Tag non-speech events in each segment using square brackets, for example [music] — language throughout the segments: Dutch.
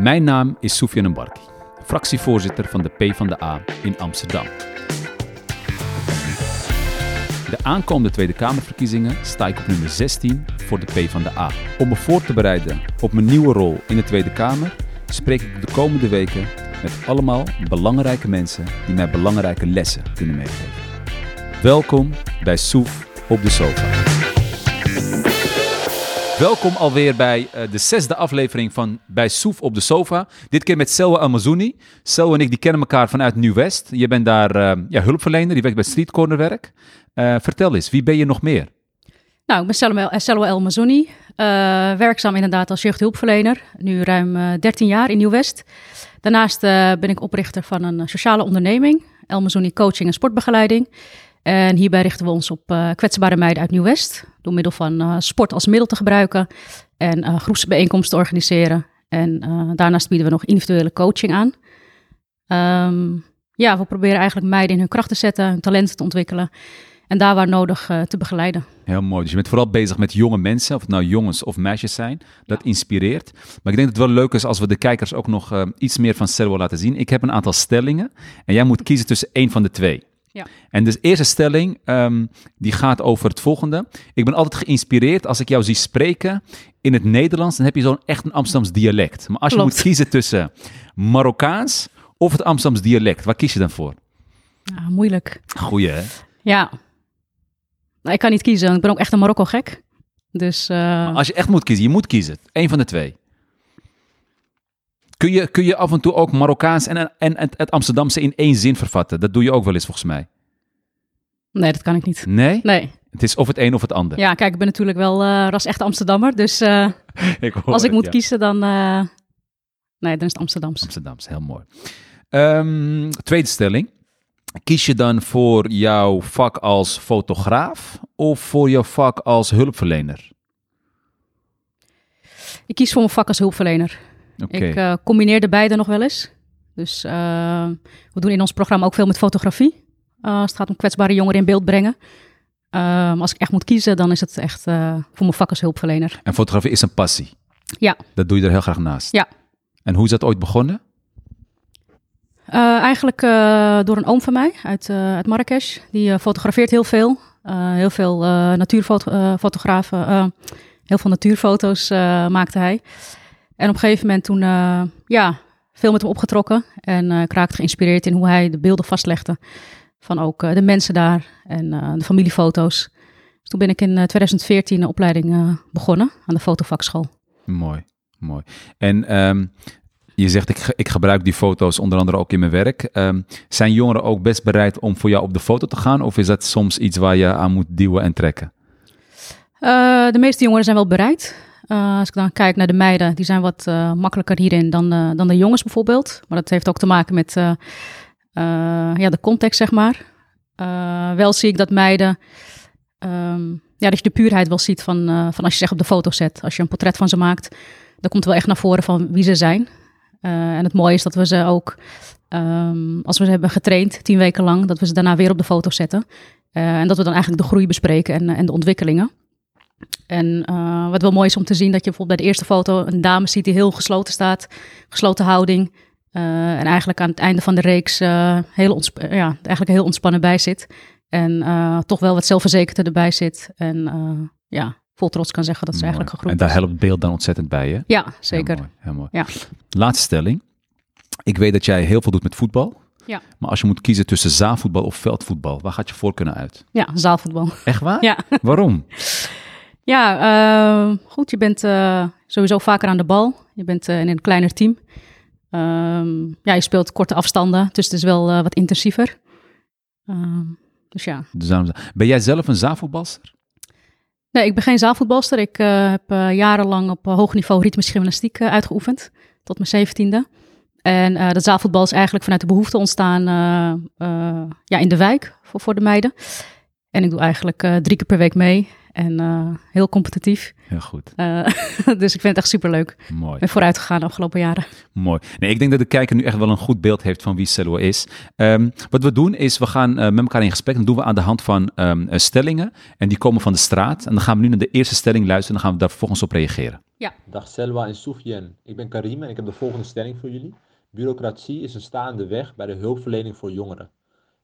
Mijn naam is Soufiane Barki, fractievoorzitter van de PvdA in Amsterdam. De aankomende Tweede Kamerverkiezingen sta ik op nummer 16 voor de PvdA. Om me voor te bereiden op mijn nieuwe rol in de Tweede Kamer spreek ik de komende weken met allemaal belangrijke mensen die mij belangrijke lessen kunnen meegeven. Welkom bij Soef op de Sofa. Welkom alweer bij uh, de zesde aflevering van Bij Soef op de Sofa. Dit keer met Selwa Amazouni. Selwa en ik die kennen elkaar vanuit Nieuw-West. Je bent daar uh, ja, hulpverlener, je werkt bij Street Corner werk. Uh, vertel eens, wie ben je nog meer? Nou, ik ben Selwa, Selwa werkzaam inderdaad als jeugdhulpverlener. Nu ruim 13 jaar in Nieuw-West. Daarnaast ben ik oprichter van een sociale onderneming. El Amazouni Coaching en Sportbegeleiding. En hierbij richten we ons op uh, kwetsbare meiden uit Nieuw-West. Door middel van uh, sport als middel te gebruiken en uh, groepsbijeenkomsten te organiseren. En daarnaast bieden we nog individuele coaching aan. Um, ja, we proberen eigenlijk meiden in hun kracht te zetten, hun talenten te ontwikkelen. En daar waar nodig te begeleiden. Heel mooi. Dus je bent vooral bezig met jonge mensen, of het nou jongens of meisjes zijn. Dat ja. inspireert. Maar ik denk dat het wel leuk is als we de kijkers ook nog iets meer van Selwa laten zien. Ik heb een aantal stellingen en jij moet kiezen tussen één van de twee. Ja. En de eerste stelling, um, die gaat over het volgende. Ik ben altijd geïnspireerd als ik jou zie spreken in het Nederlands, dan heb je zo'n echt een Amsterdams dialect. Maar als Klopt. je moet kiezen tussen Marokkaans of het Amsterdams dialect, waar kies je dan voor? Ah, moeilijk. Goeie, hè? Ja. Nou, ik kan niet kiezen, ik ben ook echt een Marokko-gek. Dus... Uh... Als je echt moet kiezen, je moet kiezen. Eén van de twee. Kun je, kun je af en toe ook Marokkaans en, en het, het Amsterdamse in één zin vervatten? Dat doe je ook wel eens volgens mij. Nee, dat kan ik niet. Nee? Nee. Het is of het een of het ander. Ja, kijk, ik ben natuurlijk wel uh, ras echt Amsterdammer. Dus uh, [laughs] ik als ik het, moet ja. kiezen, dan... Uh, nee, dan is het Amsterdams. Amsterdams, heel mooi. Um, tweede stelling. Kies je dan voor jouw vak als fotograaf of voor jouw vak als hulpverlener? Ik kies voor mijn vak als hulpverlener. Okay. Ik uh, combineer de beide nog wel eens. Dus uh, we doen in ons programma ook veel met fotografie. Uh, als het gaat om kwetsbare jongeren in beeld brengen. maar als ik echt moet kiezen, dan is het echt voor mijn vak als hulpverlener. En fotografie is een passie? Ja. Dat doe je er heel graag naast? Ja. En hoe is dat ooit begonnen? eigenlijk door een oom van mij uit, uit Marrakesh. Die fotografeert heel veel. heel veel natuurfotografen, heel veel natuurfoto's maakte hij. En op een gegeven moment toen, uh, ja, veel met hem opgetrokken. En ik raakte geïnspireerd in hoe hij de beelden vastlegde. Van ook uh, de mensen daar en de familiefoto's. Dus toen ben ik in 2014 een opleiding begonnen aan de fotovakschool. Mooi, mooi. En um, je zegt, ik, ik gebruik die foto's onder andere ook in mijn werk. Um, zijn jongeren ook best bereid om voor jou op de foto te gaan? Of is dat soms iets waar je aan moet duwen en trekken? de meeste jongeren zijn wel bereid. Uh, als ik dan kijk naar de meiden, die zijn wat uh, makkelijker hierin dan, dan de jongens bijvoorbeeld. Maar dat heeft ook te maken met ja, de context, zeg maar. wel zie ik dat meiden, um, ja, dat je de puurheid wel ziet van, van als je zeg op de foto zet. Als je een portret van ze maakt, dan komt wel echt naar voren van wie ze zijn. en het mooie is dat we ze ook, um, als we ze hebben getraind, tien weken lang, dat we ze daarna weer op de foto zetten. en dat we dan eigenlijk de groei bespreken en, en de ontwikkelingen. En uh, wat wel mooi is om te zien dat je bijvoorbeeld bij de eerste foto een dame ziet die heel gesloten staat, gesloten houding. Uh, en eigenlijk aan het einde van de reeks uh, heel, ja, eigenlijk heel ontspannen bij zit. En toch wel wat zelfverzekerder erbij zit. En ja, vol trots kan zeggen dat ze mooi. eigenlijk gegroeid En daar helpt beeld dan ontzettend bij, hè? Ja, zeker. Heel mooi. Heel mooi. Ja. Laatste stelling. Ik weet dat jij heel veel doet met voetbal. Ja. Maar als je moet kiezen tussen zaalvoetbal of veldvoetbal, waar gaat je voorkeur uit? Ja, zaalvoetbal. Echt waar? Ja. Waarom? [laughs] Ja, uh, goed. Je bent uh, sowieso vaker aan de bal. Je bent uh, in een kleiner team. Um, ja, je speelt korte afstanden, dus het is wel wat intensiever. Um, dus ja. Ben jij zelf een zaalvoetbalster? Nee, ik ben geen zaalvoetbalster. Ik heb jarenlang op hoog niveau ritmische gymnastiek uitgeoefend, tot mijn zeventiende. En dat zaalvoetbal is eigenlijk vanuit de behoefte ontstaan ja, in de wijk voor, voor de meiden. En ik doe eigenlijk drie keer per week mee. En uh, heel competitief. Heel goed. Uh, [laughs] dus ik vind het echt superleuk. Mooi. Ik ben vooruit gegaan de afgelopen jaren. Mooi. Nee, ik denk dat de kijker nu echt wel een goed beeld heeft van wie Selwa is. Um, wat we doen is, we gaan uh, met elkaar in gesprek. Dat doen we aan de hand van um, stellingen. En die komen van de straat. En dan gaan we nu naar de eerste stelling luisteren. En dan gaan we daar vervolgens op reageren. Ja. Dag Selwa en Soufiane. Ik ben Karim en ik heb de volgende stelling voor jullie. Bureaucratie is een staande weg bij de hulpverlening voor jongeren.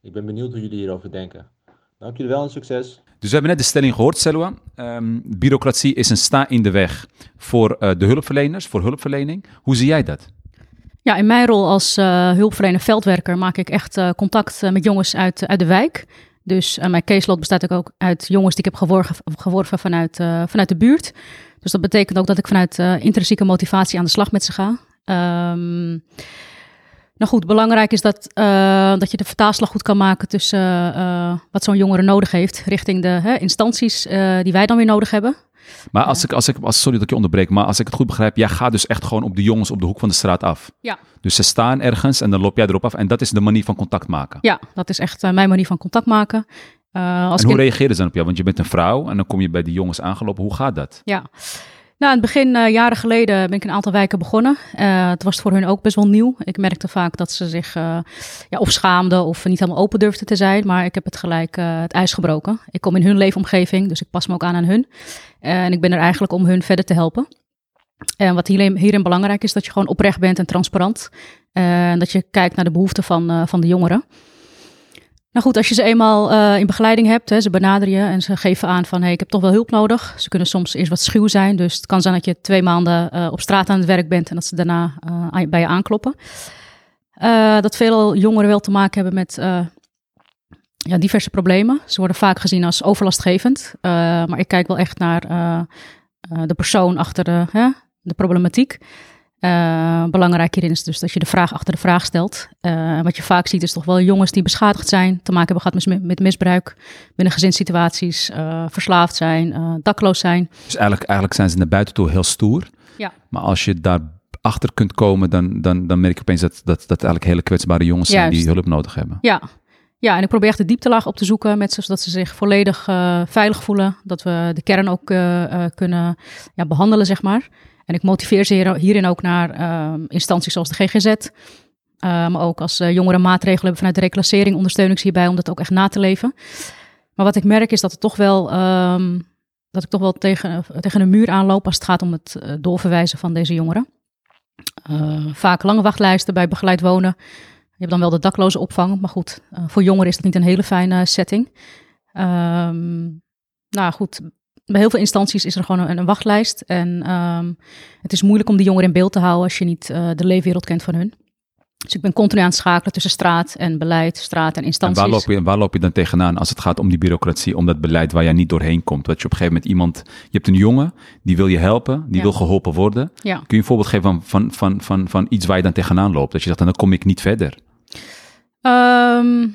Ik ben benieuwd hoe jullie hierover denken. Dank jullie wel en succes. Dus we hebben net de stelling gehoord, Selwa. Um, bureaucratie is een sta in de weg voor uh, de hulpverleners, voor hulpverlening. Hoe zie jij dat? Ja, in mijn rol als uh, hulpverlener veldwerker maak ik echt uh, contact met jongens uit, uit de wijk. Dus mijn caseload bestaat ook uit jongens die ik heb geworven, vanuit, vanuit de buurt. Dus dat betekent ook dat ik vanuit intrinsieke motivatie aan de slag met ze ga. Um, nou goed, belangrijk is dat, uh, dat je de vertaalslag goed kan maken tussen uh, wat zo'n jongere nodig heeft richting de hè, instanties uh, die wij dan weer nodig hebben. Maar als ik, als ik, als, sorry dat ik je onderbreek, maar als ik het goed begrijp, jij gaat dus echt gewoon op de jongens op de hoek van de straat af. Ja. Dus ze staan ergens en dan loop jij erop af en dat is de manier van contact maken. Ja, dat is echt mijn manier van contact maken. als en hoe reageren ze dan op jou? Want je bent een vrouw en dan kom je bij die jongens aangelopen. Hoe gaat dat? Ja. Nou, in het begin, uh, jaren geleden, ben ik een aantal wijken begonnen. Uh, het was voor hun ook best wel nieuw. Ik merkte vaak dat ze zich uh, ja, of schaamden of niet helemaal open durfden te zijn. Maar ik heb het gelijk het ijs gebroken. Ik kom in hun leefomgeving, dus ik pas me ook aan aan hun. en ik ben er eigenlijk om hun verder te helpen. En wat hierin, hierin belangrijk is, dat je gewoon oprecht bent en transparant. En dat je kijkt naar de behoeften van, van de jongeren. Nou goed, als je ze eenmaal uh, in begeleiding hebt, hè, ze benaderen je en ze geven aan van hey, ik heb toch wel hulp nodig. Ze kunnen soms eerst wat schuw zijn, dus het kan zijn dat je twee maanden uh, op straat aan het werk bent en dat ze daarna uh, bij je aankloppen. dat veel jongeren wel te maken hebben met ja, diverse problemen. Ze worden vaak gezien als overlastgevend, maar ik kijk wel echt naar de persoon achter de, de problematiek. Uh, belangrijk hierin is dus dat je de vraag achter de vraag stelt. Uh, wat je vaak ziet is toch wel jongens die beschadigd zijn, te maken hebben gehad met, met misbruik binnen gezinssituaties, uh, verslaafd zijn, dakloos zijn. Dus eigenlijk, eigenlijk zijn ze naar buiten toe heel stoer. Ja. Maar als je daar achter kunt komen, dan, dan, dan merk je opeens dat, dat, dat eigenlijk hele kwetsbare jongens zijn die hulp nodig hebben. Ja. Ja, en ik probeer echt de dieptelaag op te zoeken met ze, zodat ze zich volledig veilig voelen. Dat we de kern ook kunnen ja, behandelen, zeg maar. En ik motiveer ze hierin ook naar uh, instanties zoals de GGZ. Uh, maar ook als uh, jongeren maatregelen hebben vanuit de reclassering, ondersteun ik ze hierbij om dat ook echt na te leven. Maar wat ik merk is dat het toch wel, um, dat ik toch wel tegen, tegen een muur aanloop als het gaat om het uh, doorverwijzen van deze jongeren. Uh, vaak lange wachtlijsten bij begeleid wonen. Je hebt dan wel de dakloze opvang, maar goed, voor jongeren is dat niet een hele fijne setting. Um, nou goed, bij heel veel instanties is er gewoon een, een wachtlijst. En um, het is moeilijk om die jongeren in beeld te houden als je niet uh, de leefwereld kent van hun. Dus ik ben continu aan het schakelen tussen straat en beleid, straat en instanties. En waar loop je, waar loop je dan tegenaan als het gaat om die bureaucratie, om dat beleid waar jij niet doorheen komt? Dat je op een gegeven moment iemand, je hebt een jongen, die wil je helpen, die Ja. wil geholpen worden. Ja. Kun je een voorbeeld geven van, van, van, van, van iets waar je dan tegenaan loopt? Dat je zegt, dan kom ik niet verder. Ehm,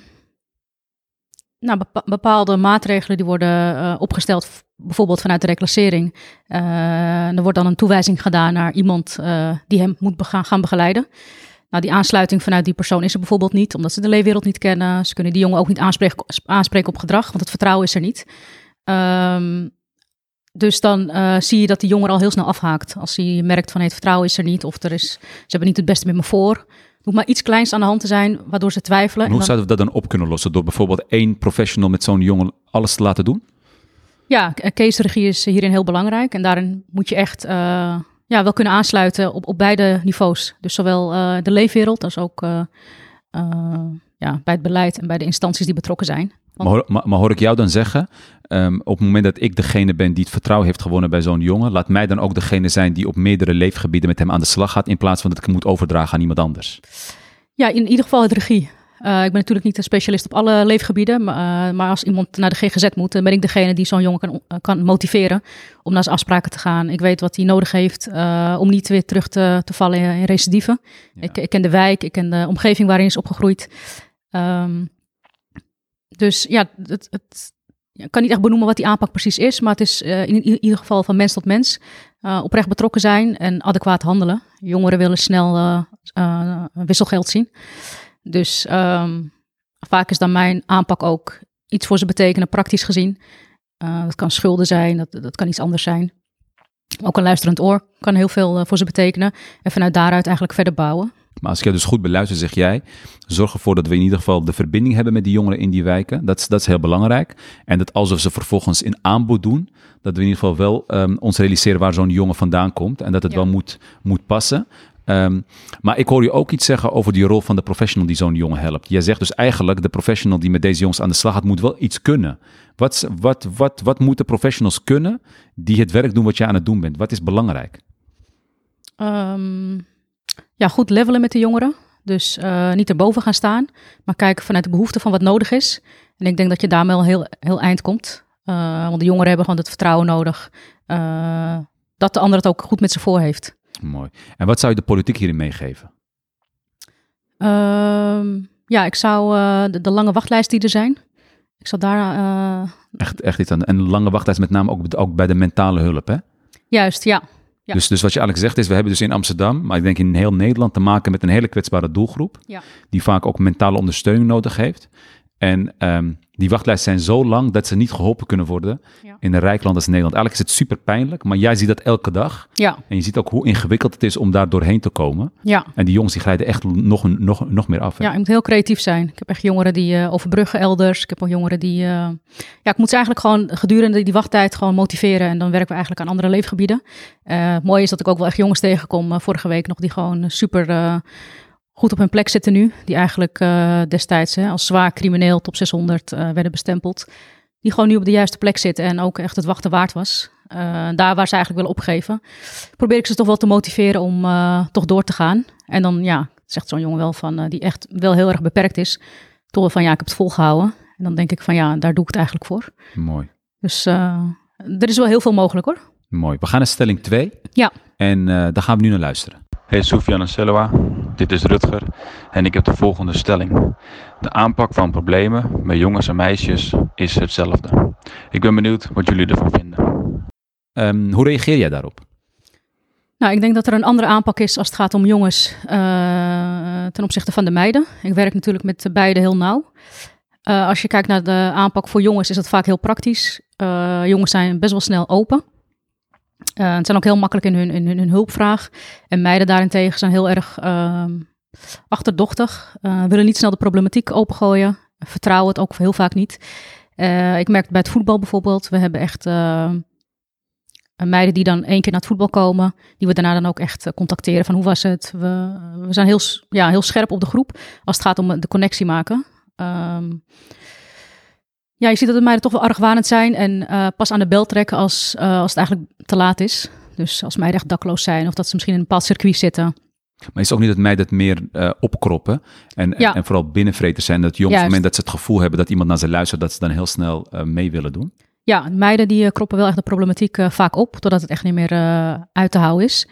nou, bepa- bepaalde maatregelen die worden eh, opgesteld, bijvoorbeeld vanuit de reclassering. Eh, er wordt dan een toewijzing gedaan naar iemand eh, die hem moet bega- gaan begeleiden. Nou, die aansluiting vanuit die persoon is er bijvoorbeeld niet, omdat ze de leefwereld niet kennen. Ze kunnen die jongen ook niet aanspreken, aanspreken op gedrag, want het vertrouwen is er niet. Ehm, dus dan zie je dat die jongen al heel snel afhaakt. Als hij merkt van het vertrouwen is er niet, of er is, ze hebben niet het beste met me voor. Hoeft maar iets kleins aan de hand te zijn, waardoor ze twijfelen. En En hoe dan- zouden we dat dan op kunnen lossen? Door bijvoorbeeld één professional met zo'n jongen alles te laten doen? Ja, case-regie is hierin heel belangrijk. En daarin moet je echt eh, ja, wel kunnen aansluiten op, op beide niveaus. Dus zowel eh, de leefwereld als ook eh, eh, ja, bij het beleid en bij de instanties die betrokken zijn. Want- Maar hoor, maar, maar hoor ik jou dan zeggen, ehm, op het moment dat ik degene ben die het vertrouwen heeft gewonnen bij zo'n jongen, laat mij dan ook degene zijn die op meerdere leefgebieden met hem aan de slag gaat, in plaats van dat ik hem moet overdragen aan iemand anders. Ja, in ieder geval het regie. Eh, ik ben natuurlijk niet een specialist op alle leefgebieden, maar, eh, maar als iemand naar de GGZ moet, dan ben ik degene die zo'n jongen kan, eh, kan motiveren om naar zijn afspraken te gaan. Ik weet wat hij nodig heeft om niet weer terug te, te vallen in, in recidieven. Ja. Ik, ik ken de wijk, ik ken de omgeving waarin hij is opgegroeid. Ehm, dus ja, het, het, ik kan niet echt benoemen wat die aanpak precies is, maar het is eh, in, ieder geval van mens tot mens eh, oprecht betrokken zijn en adequaat handelen. Jongeren willen snel eh, wisselgeld zien. Dus ehm, vaak is dan mijn aanpak ook iets voor ze betekenen, praktisch gezien. Dat kan schulden zijn, dat, dat kan iets anders zijn. Ook een luisterend oor kan heel veel voor ze betekenen. En vanuit daaruit eigenlijk verder bouwen. Maar als ik je dus goed beluister, zeg jij, zorg ervoor dat we in ieder geval de verbinding hebben met die jongeren in die wijken. Dat is, dat is heel belangrijk. En dat als we ze vervolgens in aanbod doen, dat we in ieder geval wel um, ons realiseren waar zo'n jongen vandaan komt. En dat het wel moet, moet passen. Um, maar ik hoor je ook iets zeggen over die rol van de professional die zo'n jongen helpt. Jij zegt dus eigenlijk, de professional die met deze jongens aan de slag gaat, moet wel iets kunnen. Wat, wat, wat, wat moeten professionals kunnen die het werk doen wat je aan het doen bent? Wat is belangrijk? Um, ja, goed levelen met de jongeren. Dus uh, niet erboven gaan staan, maar kijken vanuit de behoefte van wat nodig is. En ik denk dat je daarmee al heel, heel eind komt. Uh, want de jongeren hebben gewoon het vertrouwen nodig uh, dat de ander het ook goed met ze voor heeft. Mooi. En wat zou je de politiek hierin meegeven? Ehm, ja, ik zou de, de, lange wachtlijst die er zijn. Ik zou daar. echt, echt iets aan. En lange wachtlijst met name ook, ook bij de mentale hulp, hè? Juist, ja. Dus, dus wat je eigenlijk zegt is, we hebben dus in Amsterdam, maar ik denk in heel Nederland, te maken met een hele kwetsbare doelgroep. Ja. Die vaak ook mentale ondersteuning nodig heeft. En um, die wachtlijsten zijn zo lang dat ze niet geholpen kunnen worden in een rijk land als Nederland. Eigenlijk is het super pijnlijk, maar jij ziet dat elke dag. Ja. En je ziet ook hoe ingewikkeld het is om daar doorheen te komen. Ja. En die jongens die glijden echt nog, nog, nog meer af. Hè? Ja, je moet heel creatief zijn. Ik heb echt jongeren die uh, overbruggen elders. Ik heb ook jongeren die... Uh, ja, ik moet ze eigenlijk gewoon gedurende die wachttijd gewoon motiveren. En dan werken we eigenlijk aan andere leefgebieden. Uh, het mooie is dat ik ook wel echt jongens tegenkom. vorige week nog die gewoon super goed op hun plek zitten nu. Die eigenlijk uh, destijds hè, als zwaar crimineel top 600 uh, werden bestempeld. Die gewoon nu op de juiste plek zitten en ook echt het wachten waard was. Uh, daar waar ze eigenlijk willen opgeven. Probeer ik ze toch wel te motiveren om toch door te gaan. En dan ja, zegt zo'n jongen wel van, die echt wel heel erg beperkt is. Toch wel van ja, ik heb het volgehouden. En dan denk ik van ja, daar doe ik het eigenlijk voor. Mooi. Dus er is wel heel veel mogelijk hoor. Mooi. We gaan naar stelling 2. Ja. En daar gaan we nu naar luisteren. Hey Soufiane Selwa, dit is Rutger en ik heb de volgende stelling. De aanpak van problemen bij jongens en meisjes is hetzelfde. Ik ben benieuwd wat jullie ervan vinden. Um, hoe reageer jij daarop? Nou, ik denk dat er een andere aanpak is als het gaat om jongens uh, ten opzichte van de meiden. Ik werk natuurlijk met beide heel nauw. Uh, als je kijkt naar de aanpak voor jongens, is dat vaak heel praktisch. Uh, jongens zijn best wel snel open. Uh, het zijn ook heel makkelijk in hun, in hun, hulpvraag. En meiden daarentegen zijn heel erg uh, achterdochtig. Uh, willen niet snel de problematiek opengooien. Vertrouwen het ook heel vaak niet. Eh, ik merk bij het voetbal bijvoorbeeld. We hebben echt meiden die dan één keer naar het voetbal komen. Die we daarna dan ook echt contacteren van hoe was het. We, we zijn heel, ja, heel scherp op de groep als het gaat om de connectie maken. Ehm, ja, je ziet dat de meiden toch wel argwanend zijn en uh, pas aan de bel trekken als, uh, als het eigenlijk te laat is. Dus als meiden echt dakloos zijn of dat ze misschien in een bepaald circuit zitten. Maar is het ook niet dat meiden het meer uh, opkroppen en, ja. en, vooral binnenvreten zijn? Dat jongens, op het moment dat ze het gevoel hebben dat iemand naar ze luistert, dat ze dan heel snel mee willen doen? Ja, meiden die kroppen wel echt de problematiek vaak op, doordat het echt niet meer uit te houden is.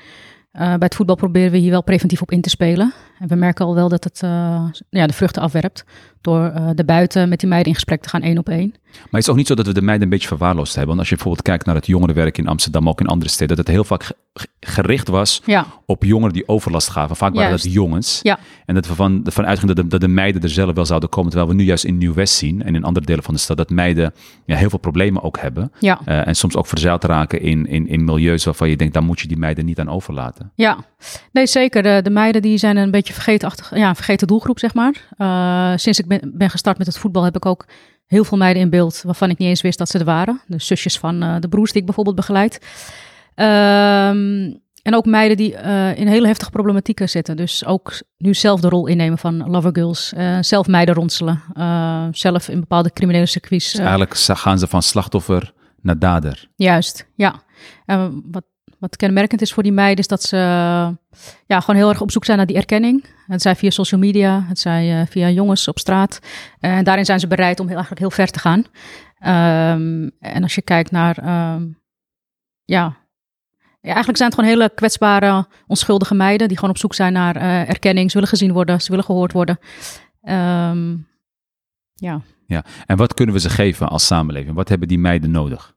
Bij het voetbal proberen we hier wel preventief op in te spelen. En we merken al wel dat het ja, de vruchten afwerpt. Door uh, de buiten met die meiden in gesprek te gaan één op één. Maar het is ook niet zo dat we de meiden een beetje verwaarloosd hebben. Want als je bijvoorbeeld kijkt naar het jongerenwerk in Amsterdam, ook in andere steden, dat het heel vaak gericht was ja. op jongeren die overlast gaven. Vaak waren dat jongens. Ja. En dat we van, van uitgingen dat de, dat de meiden er zelf wel zouden komen. Terwijl we nu juist in Nieuw-West zien en in andere delen van de stad dat meiden ja, heel veel problemen ook hebben. Ja. Uh, en soms ook verzeild raken in, in, in milieus waarvan je denkt, daar moet je die meiden niet aan overlaten. Ja, nee zeker. De, de meiden die zijn een beetje vergetenachtig, ja, vergeten doelgroep zeg maar. Uh, sinds ik ben, ben gestart met het voetbal heb ik ook heel veel meiden in beeld waarvan ik niet eens wist dat ze er waren. De zusjes van uh, de broers die ik bijvoorbeeld begeleid. Um, en ook meiden die uh, in hele heftige problematieken zitten. Dus ook nu zelf de rol innemen van lovergirls. Uh, zelf meiden ronselen. Uh, zelf in bepaalde criminele circuits. Dus eigenlijk gaan ze van slachtoffer naar dader. Juist, ja. En wat, wat kenmerkend is voor die meiden is dat ze ja, gewoon heel erg op zoek zijn naar die erkenning. Het zij via social media, het zij via jongens op straat. En daarin zijn ze bereid om eigenlijk heel ver te gaan. Um, en als je kijkt naar um, ja, eigenlijk zijn het gewoon hele kwetsbare, onschuldige meiden die gewoon op zoek zijn naar uh, erkenning. Ze willen gezien worden, ze willen gehoord worden. Um, ja. ja. En wat kunnen we ze geven als samenleving? Wat hebben die meiden nodig?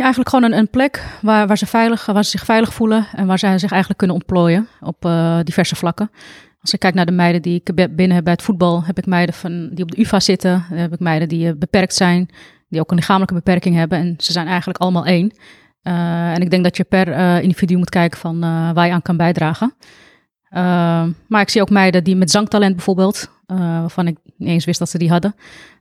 Eigenlijk gewoon een, een plek waar, waar, ze veilig, waar ze zich veilig voelen en waar zij zich eigenlijk kunnen ontplooien op uh, diverse vlakken. Als ik kijk naar de meiden die ik binnen heb bij het voetbal, heb ik meiden van, die op de UvA zitten. Heb ik meiden die uh, beperkt zijn, die ook een lichamelijke beperking hebben. En ze zijn eigenlijk allemaal één. Uh, en ik denk dat je per individu moet kijken van waar je aan kan bijdragen. maar ik zie ook meiden die met zangtalent bijvoorbeeld, waarvan ik niet eens wist dat ze die hadden.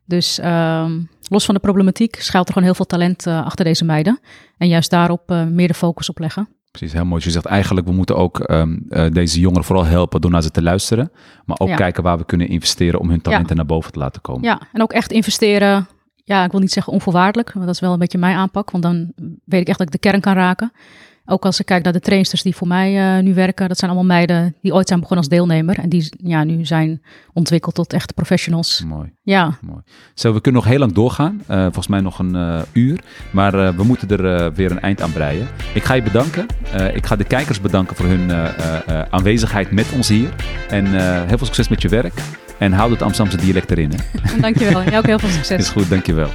Dus ehm, los van de problematiek schuilt er gewoon heel veel talent achter deze meiden. En juist daarop meer de focus op leggen. Precies, heel mooi. Dus je zegt eigenlijk, we moeten ook um, uh, deze jongeren vooral helpen door naar ze te luisteren. Maar ook ja. kijken waar we kunnen investeren om hun talenten ja. naar boven te laten komen. Ja, en ook echt investeren. Ja, ik wil niet zeggen onvoorwaardelijk, maar dat is wel een beetje mijn aanpak. Want dan weet ik echt dat ik de kern kan raken. Ook als ik kijk naar de trainsters die voor mij uh, nu werken, dat zijn allemaal meiden die ooit zijn begonnen als deelnemer. En die ja, nu zijn ontwikkeld tot echte professionals. Mooi. Ja. Mooi. Zo, we kunnen nog heel lang doorgaan. Uh, volgens mij nog een uh, uur. Maar we moeten er weer een eind aan breien. Ik ga je bedanken. ik ga de kijkers bedanken voor hun aanwezigheid met ons hier. En heel veel succes met je werk. En houd het Amsterdamse dialect erin. Hè? dankjewel. Jij ook heel veel [laughs] succes. Is goed, dankjewel.